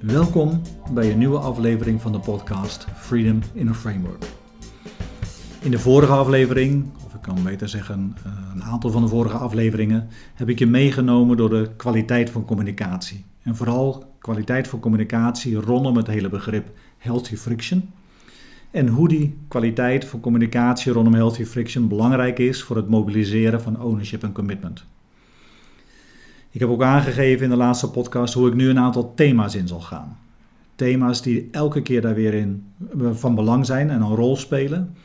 Welkom bij een nieuwe aflevering van de podcast Freedom in a Framework. In de vorige aflevering, of ik kan beter zeggen eh, een aantal van de vorige afleveringen, heb ik je meegenomen door de kwaliteit van communicatie. En vooral kwaliteit van communicatie rondom het hele begrip healthy friction. En hoe die kwaliteit van communicatie rondom healthy friction belangrijk is voor het mobiliseren van ownership en commitment. Ik heb ook aangegeven in de laatste podcast hoe ik nu een aantal thema's in zal gaan. Thema's die elke keer daar weer in eh, van belang zijn en een rol spelen.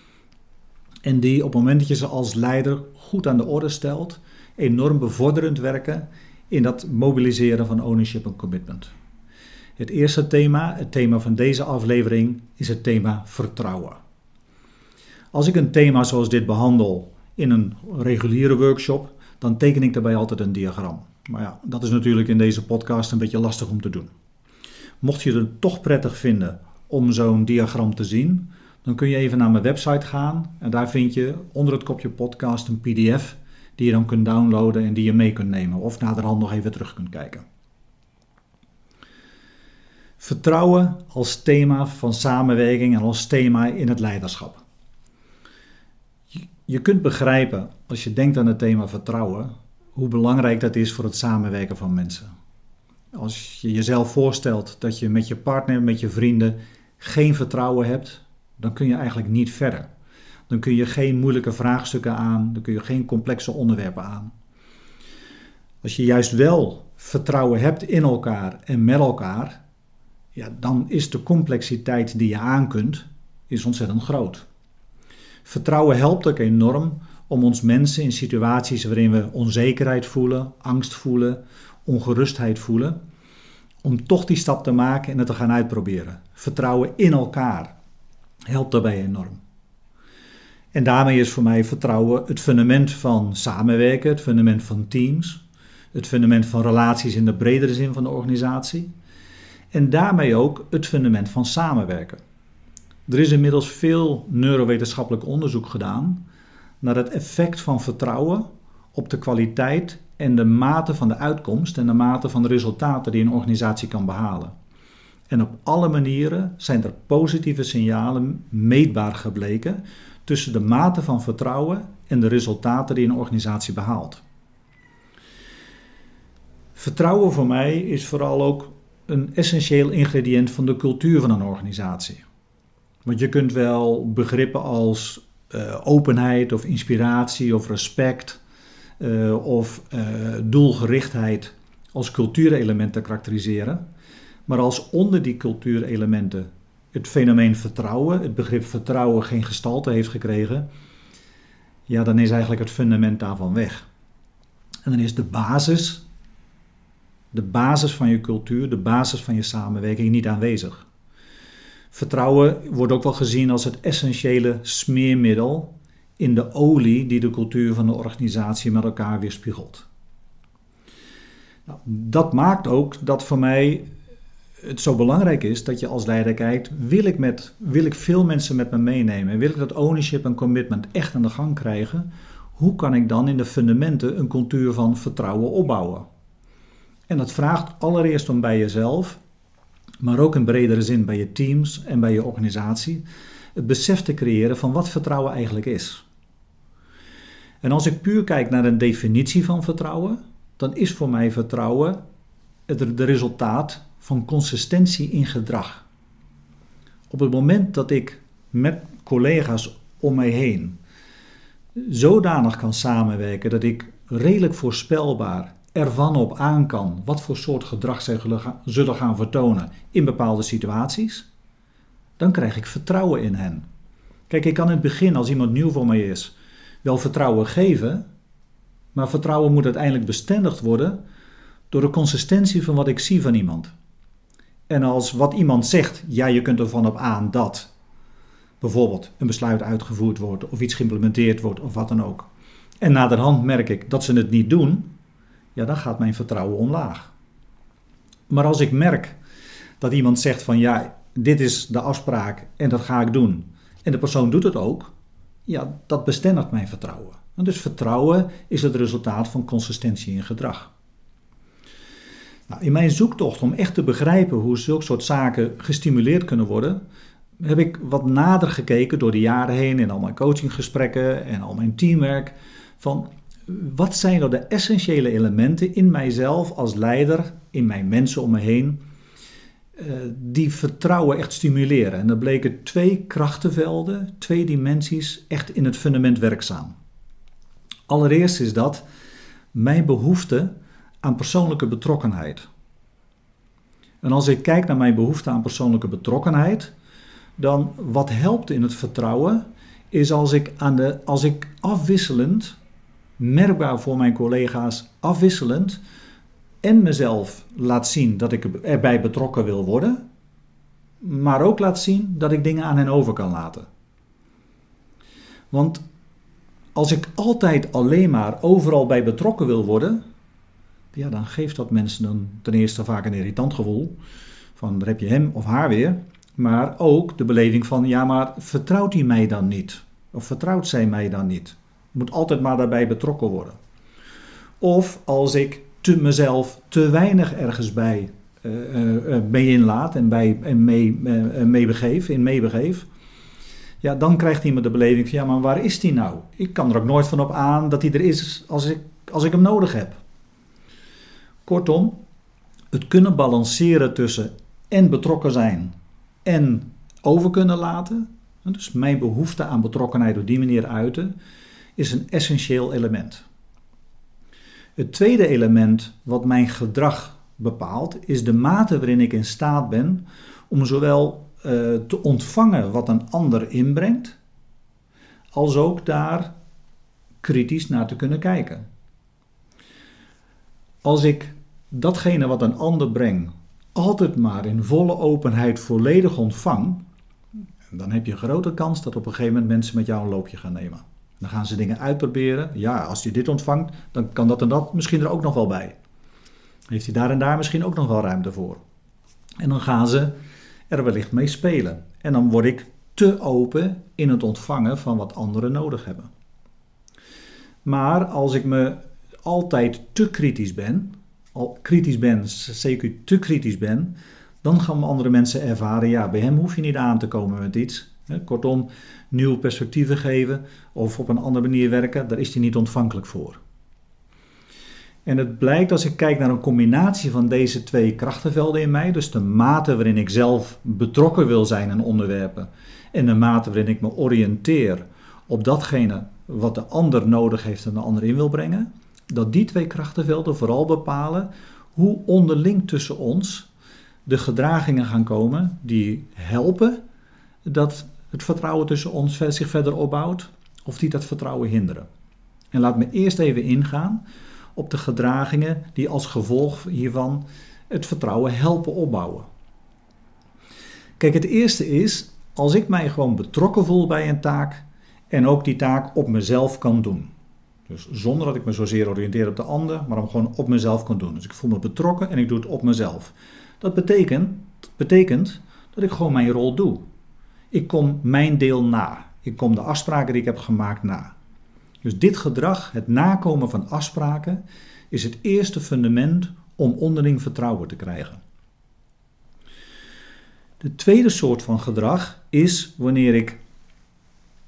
En die op het moment dat je ze als leider goed aan de orde stelt, enorm bevorderend werken in dat mobiliseren van ownership en commitment. Het eerste thema, het thema van deze aflevering, is het thema vertrouwen. Als ik een thema zoals dit behandel in een reguliere workshop, dan teken ik daarbij altijd een diagram. Maar ja, dat is natuurlijk in deze podcast een beetje lastig om te doen. Mocht je het toch prettig vinden om zo'n diagram te zien, dan kun je even naar mijn website gaan en daar vind je onder het kopje podcast een PDF die je dan kunt downloaden en die je mee kunt nemen of naderhand nog even terug kunt kijken. Vertrouwen als thema van samenwerking en als thema in het leiderschap. Je kunt begrijpen als je denkt aan het thema vertrouwen hoe belangrijk dat is voor het samenwerken van mensen. Als je jezelf voorstelt dat je met je partner, met je vrienden geen vertrouwen hebt, dan kun je eigenlijk niet verder. Dan kun je geen moeilijke vraagstukken aan, dan kun je geen complexe onderwerpen aan. Als je juist wel vertrouwen hebt in elkaar en met elkaar, ja, dan is de complexiteit die je aan kunt, is ontzettend groot. Vertrouwen helpt ook enorm om ons mensen in situaties waarin we onzekerheid voelen, angst voelen, ongerustheid voelen, om toch die stap te maken en het te gaan uitproberen. Vertrouwen in elkaar helpt daarbij enorm. En daarmee is voor mij vertrouwen het fundament van samenwerken, het fundament van teams, het fundament van relaties in de bredere zin van de organisatie. En daarmee ook het fundament van samenwerken. Er is inmiddels veel neurowetenschappelijk onderzoek gedaan naar het effect van vertrouwen op de kwaliteit en de mate van de uitkomst en de mate van de resultaten die een organisatie kan behalen. En op alle manieren zijn er positieve signalen meetbaar gebleken tussen de mate van vertrouwen en de resultaten die een organisatie behaalt. Vertrouwen voor mij is vooral ook een essentieel ingrediënt van de cultuur van een organisatie. Want je kunt wel begrippen als uh, openheid of inspiratie of respect uh, of uh, doelgerichtheid als cultuurelementen karakteriseren. Maar als onder die cultuurelementen het fenomeen vertrouwen, het begrip vertrouwen geen gestalte heeft gekregen, ja, dan is eigenlijk het fundament daarvan weg. En dan is de basis, de basis van je cultuur, de basis van je samenwerking niet aanwezig. Vertrouwen wordt ook wel gezien als het essentiële smeermiddel in de olie die de cultuur van de organisatie met elkaar weerspiegelt. Nou, dat maakt ook dat voor mij het zo belangrijk is dat je als leider kijkt: wil ik, met, wil ik veel mensen met me meenemen? Wil ik dat ownership en commitment echt aan de gang krijgen? Hoe kan ik dan in de fundamenten een cultuur van vertrouwen opbouwen? En dat vraagt allereerst om bij jezelf maar ook in bredere zin bij je teams en bij je organisatie, het besef te creëren van wat vertrouwen eigenlijk is. En als ik puur kijk naar een definitie van vertrouwen, dan is voor mij vertrouwen het resultaat van consistentie in gedrag. Op het moment dat ik met collega's om mij heen zodanig kan samenwerken dat ik redelijk voorspelbaar ervan op aan kan wat voor soort gedrag zij zullen gaan vertonen in bepaalde situaties, dan krijg ik vertrouwen in hen. Kijk, ik kan in het begin, als iemand nieuw voor mij is, wel vertrouwen geven, maar vertrouwen moet uiteindelijk bestendigd worden door de consistentie van wat ik zie van iemand. En als wat iemand zegt, ja, je kunt ervan op aan dat bijvoorbeeld een besluit uitgevoerd wordt of iets geïmplementeerd wordt of wat dan ook. En naderhand merk ik dat ze het niet doen, ja, dan gaat mijn vertrouwen omlaag. Maar als ik merk dat iemand zegt van ja, dit is de afspraak en dat ga ik doen, en de persoon doet het ook, ja, dat bestendigt mijn vertrouwen. En dus vertrouwen is het resultaat van consistentie in gedrag. Nou, in mijn zoektocht om echt te begrijpen hoe zulke soort zaken gestimuleerd kunnen worden, heb ik wat nader gekeken door de jaren heen in al mijn coachinggesprekken en al mijn teamwerk. Van wat zijn nou de essentiële elementen in mijzelf als leider, in mijn mensen om me heen, eh, die vertrouwen echt stimuleren. En er bleken twee krachtenvelden, twee dimensies echt in het fundament werkzaam. Allereerst is dat mijn behoefte aan persoonlijke betrokkenheid. En als ik kijk naar mijn behoefte aan persoonlijke betrokkenheid, dan wat helpt in het vertrouwen is als ik, aan de, als ik afwisselend, merkbaar voor mijn collega's afwisselend en mezelf laat zien dat ik erbij betrokken wil worden, maar ook laat zien dat ik dingen aan hen over kan laten. Want als ik altijd alleen maar overal bij betrokken wil worden, ja, dan geeft dat mensen dan ten eerste vaak een irritant gevoel. Van daar heb je hem of haar weer. Maar ook de beleving van, ja, maar vertrouwt hij mij dan niet? Of vertrouwt zij mij dan niet? Moet altijd maar daarbij betrokken worden. Of als ik te mezelf te weinig ergens bij uh, mee inlaat en, bij, en mee, mee in meebegeef, ja, dan krijgt iemand de beleving van, ja, maar waar is die nou? Ik kan er ook nooit van op aan dat hij er is als ik, als ik hem nodig heb. Kortom, het kunnen balanceren tussen en betrokken zijn en over kunnen laten, dus mijn behoefte aan betrokkenheid op die manier uiten, is een essentieel element. Het tweede element wat mijn gedrag bepaalt, is de mate waarin ik in staat ben om zowel uh, te ontvangen wat een ander inbrengt, als ook daar kritisch naar te kunnen kijken. Als ik datgene wat een ander brengt altijd maar in volle openheid volledig ontvang, dan heb je een grote kans dat op een gegeven moment mensen met jou een loopje gaan nemen. Dan gaan ze dingen uitproberen. Ja, als hij dit ontvangt, dan kan dat en dat misschien er ook nog wel bij. Heeft hij daar en daar misschien ook nog wel ruimte voor. En dan gaan ze er wellicht mee spelen. En dan word ik te open in het ontvangen van wat anderen nodig hebben. Maar als ik me altijd te kritisch ben, al kritisch ben, zeker te kritisch ben, dan gaan andere mensen ervaren, ja, bij hem hoef je niet aan te komen met iets. Kortom, nieuwe perspectieven geven of op een andere manier werken, daar is hij niet ontvankelijk voor. En het blijkt als ik kijk naar een combinatie van deze twee krachtenvelden in mij, dus de mate waarin ik zelf betrokken wil zijn in onderwerpen en de mate waarin ik me oriënteer op datgene wat de ander nodig heeft en de ander in wil brengen, dat die twee krachtenvelden vooral bepalen hoe onderling tussen ons de gedragingen gaan komen die helpen dat het vertrouwen tussen ons zich verder opbouwt, of die dat vertrouwen hinderen. En laat me eerst even ingaan op de gedragingen die als gevolg hiervan het vertrouwen helpen opbouwen. Kijk, het eerste is als ik mij gewoon betrokken voel bij een taak en ook die taak op mezelf kan doen. Dus zonder dat ik me zozeer oriënteer op de ander, maar om gewoon op mezelf kan doen. Dus ik voel me betrokken en ik doe het op mezelf. Dat betekent, betekent dat ik gewoon mijn rol doe. Ik kom mijn deel na. Ik kom de afspraken die ik heb gemaakt na. Dus dit gedrag, het nakomen van afspraken, is het eerste fundament om onderling vertrouwen te krijgen. De tweede soort van gedrag is wanneer ik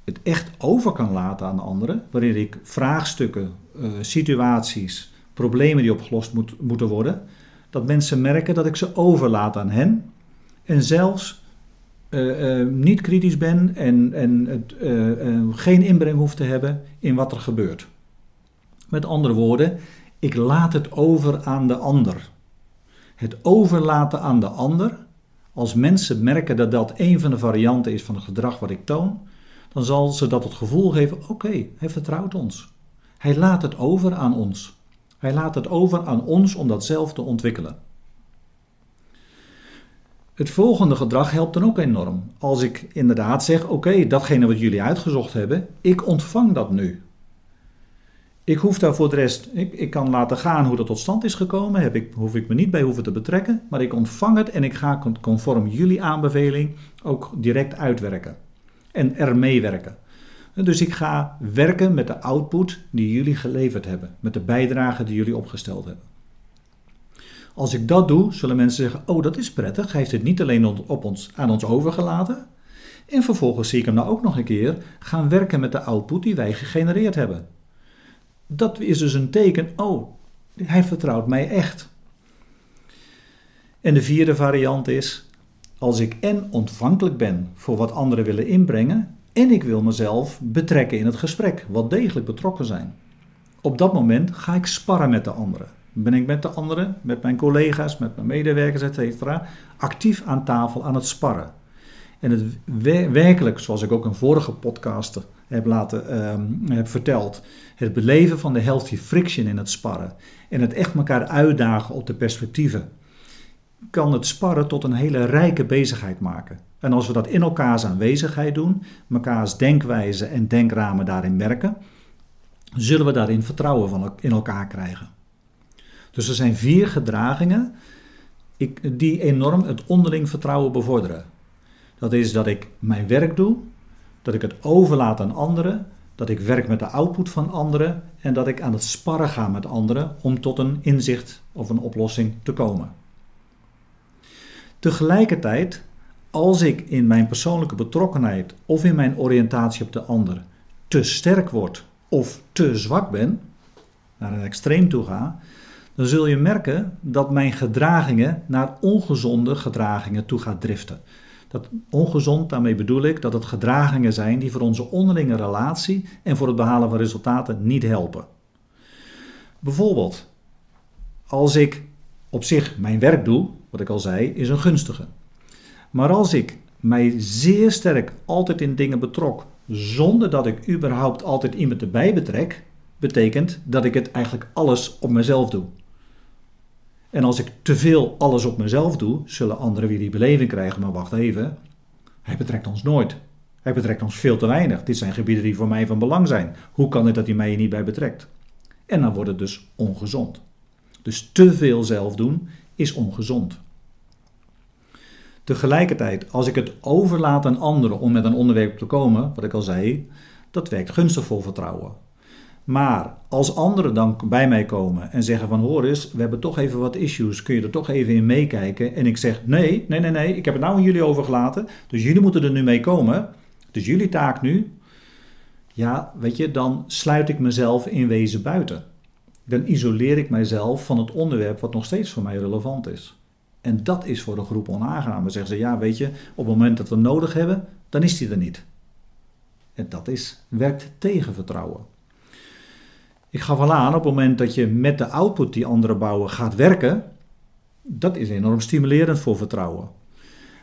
het echt over kan laten aan anderen, wanneer ik vraagstukken, uh, situaties, problemen die opgelost moet, moeten worden, dat mensen merken dat ik ze overlaat aan hen en zelfs uh, uh, niet kritisch ben en, en het, geen inbreng hoef te hebben in wat er gebeurt. Met andere woorden, ik laat het over aan de ander. Het overlaten aan de ander, als mensen merken dat dat een van de varianten is van het gedrag wat ik toon, dan zal ze dat het gevoel geven: oké, hij vertrouwt ons. Hij laat het over aan ons. Hij laat het over aan ons om dat zelf te ontwikkelen. Het volgende gedrag helpt dan ook enorm. Als ik inderdaad zeg: Oké, datgene wat jullie uitgezocht hebben, ik ontvang dat nu. Ik hoef daar voor de rest, ik, ik kan laten gaan hoe dat tot stand is gekomen, heb ik, hoef ik me niet bij hoeven te betrekken, maar ik ontvang het en ik ga conform jullie aanbeveling ook direct uitwerken en er meewerken. Dus ik ga werken met de output die jullie geleverd hebben, met de bijdrage die jullie opgesteld hebben. Als ik dat doe, zullen mensen zeggen: Oh, dat is prettig. Hij heeft het niet alleen op ons, aan ons overgelaten. En vervolgens zie ik hem nou ook nog een keer gaan werken met de output die wij gegenereerd hebben. Dat is dus een teken: Oh, hij vertrouwt mij echt. En de vierde variant is: als ik en ontvankelijk ben voor wat anderen willen inbrengen, en ik wil mezelf betrekken in het gesprek, wat degelijk betrokken zijn. Op dat moment ga ik sparren met de anderen. Ben ik met de anderen, met mijn collega's, met mijn medewerkers, etc., actief aan tafel aan het sparren. En het werkelijk, zoals ik ook in vorige podcasten heb, laten, um, heb verteld, het beleven van de healthy friction in het sparren en het echt elkaar uitdagen op de perspectieven, kan het sparren tot een hele rijke bezigheid maken. En als we dat in elkaars aanwezigheid doen, mekaars denkwijze en denkramen daarin merken, zullen we daarin vertrouwen van in elkaar krijgen. Dus er zijn vier gedragingen die enorm het onderling vertrouwen bevorderen. Dat is dat ik mijn werk doe, dat ik het overlaat aan anderen, dat ik werk met de output van anderen en dat ik aan het sparren ga met anderen om tot een inzicht of een oplossing te komen. Tegelijkertijd, als ik in mijn persoonlijke betrokkenheid of in mijn oriëntatie op de ander te sterk word of te zwak ben, naar een extreem toe ga, dan zul je merken dat mijn gedragingen naar ongezonde gedragingen toe gaat driften. Dat ongezond, daarmee bedoel ik dat het gedragingen zijn die voor onze onderlinge relatie en voor het behalen van resultaten niet helpen. Bijvoorbeeld, als ik op zich mijn werk doe, wat ik al zei, is een gunstige. Maar als ik mij zeer sterk altijd in dingen betrok, zonder dat ik überhaupt altijd iemand erbij betrek, betekent dat ik het eigenlijk alles op mezelf doe. En als ik te veel alles op mezelf doe, zullen anderen weer die beleving krijgen. Maar wacht even, hij betrekt ons nooit. Hij betrekt ons veel te weinig. Dit zijn gebieden die voor mij van belang zijn. Hoe kan het dat hij mij hier niet bij betrekt? En dan wordt het dus ongezond. Dus te veel zelf doen is ongezond. Tegelijkertijd, als ik het overlaat aan anderen om met een onderwerp te komen, wat ik al zei, dat werkt gunstig voor vertrouwen. Maar als anderen dan bij mij komen en zeggen van hoor eens, we hebben toch even wat issues, kun je er toch even in meekijken? En ik zeg nee, nee, nee, nee, ik heb het nou aan jullie overgelaten, dus jullie moeten er nu mee komen. Dus jullie taak nu, ja, weet je, dan sluit ik mezelf in wezen buiten. Dan isoleer ik mijzelf van het onderwerp wat nog steeds voor mij relevant is. En dat is voor de groep onaangenaam. Dan zeggen ze, ja, weet je, op het moment dat we nodig hebben, dan is die er niet. En dat is, werkt tegen vertrouwen. Ik gaf al aan, op het moment dat je met de output die anderen bouwen gaat werken, dat is enorm stimulerend voor vertrouwen.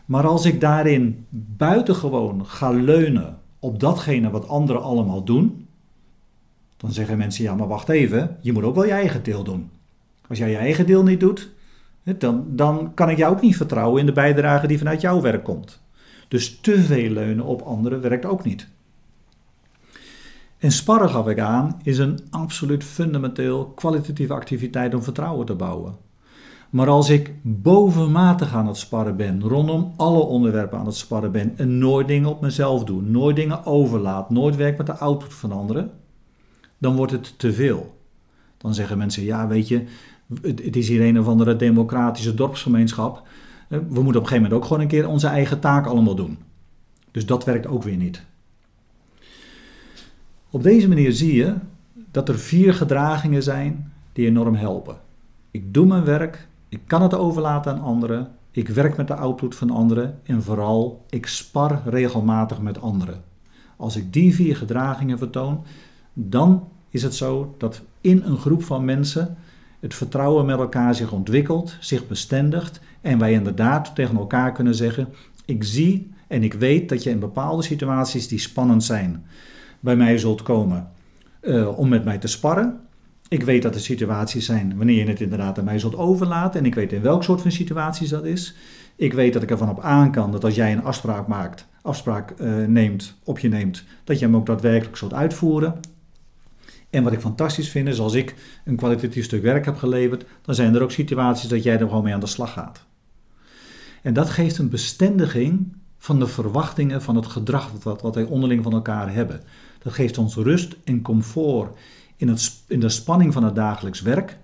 Maar als ik daarin buitengewoon ga leunen op datgene wat anderen allemaal doen, dan zeggen mensen: ja, maar wacht even, je moet ook wel je eigen deel doen. Als jij je eigen deel niet doet, dan, dan kan ik jou ook niet vertrouwen in de bijdrage die vanuit jouw werk komt. Dus te veel leunen op anderen werkt ook niet. En sparren gaf ik aan, is een absoluut fundamenteel kwalitatieve activiteit om vertrouwen te bouwen. Maar als ik bovenmatig aan het sparren ben, rondom alle onderwerpen aan het sparren ben en nooit dingen op mezelf doe, nooit dingen overlaat, nooit werk met de output van anderen, dan wordt het te veel. Dan zeggen mensen, ja weet je, het is hier een of andere democratische dorpsgemeenschap. We moeten op een gegeven moment ook gewoon een keer onze eigen taak allemaal doen. Dus dat werkt ook weer niet. Op deze manier zie je dat er vier gedragingen zijn die enorm helpen. Ik doe mijn werk, ik kan het overlaten aan anderen, ik werk met de output van anderen en vooral ik spar regelmatig met anderen. Als ik die vier gedragingen vertoon, dan is het zo dat in een groep van mensen het vertrouwen met elkaar zich ontwikkelt, zich bestendigt en wij inderdaad tegen elkaar kunnen zeggen: Ik zie en ik weet dat je in bepaalde situaties die spannend zijn, bij mij zult komen uh, om met mij te sparren. Ik weet dat er situaties zijn wanneer je het inderdaad aan mij zult overlaten. En ik weet in welk soort van situaties dat is. Ik weet dat ik ervan op aan kan dat als jij een afspraak maakt, afspraak uh, neemt, op je neemt, dat je hem ook daadwerkelijk zult uitvoeren. En wat ik fantastisch vind is als ik een kwalitatief stuk werk heb geleverd, dan zijn er ook situaties dat jij er gewoon mee aan de slag gaat. En dat geeft een bestendiging van de verwachtingen van het gedrag wat, wat wij onderling van elkaar hebben. Dat geeft ons rust en comfort in, het, in de spanning van het dagelijks werk.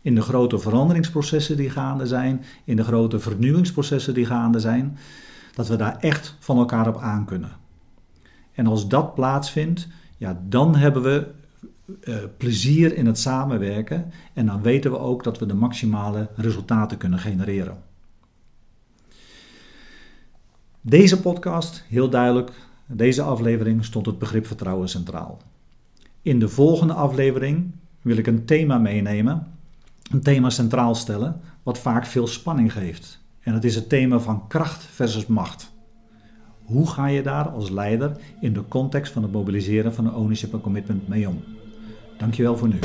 in de grote veranderingsprocessen die gaande zijn, in de grote vernieuwingsprocessen die gaande zijn, dat we daar echt van elkaar op aan kunnen. En als dat plaatsvindt, ja, dan hebben we uh, plezier in het samenwerken en dan weten we ook dat we de maximale resultaten kunnen genereren. Deze podcast, heel duidelijk, deze aflevering stond het begrip vertrouwen centraal. In de volgende aflevering wil ik een thema meenemen, een thema centraal stellen, wat vaak veel spanning geeft. En dat is het thema van kracht versus macht. Hoe ga je daar als leider in de context van het mobiliseren van een ownership en commitment mee om? Dankjewel voor nu.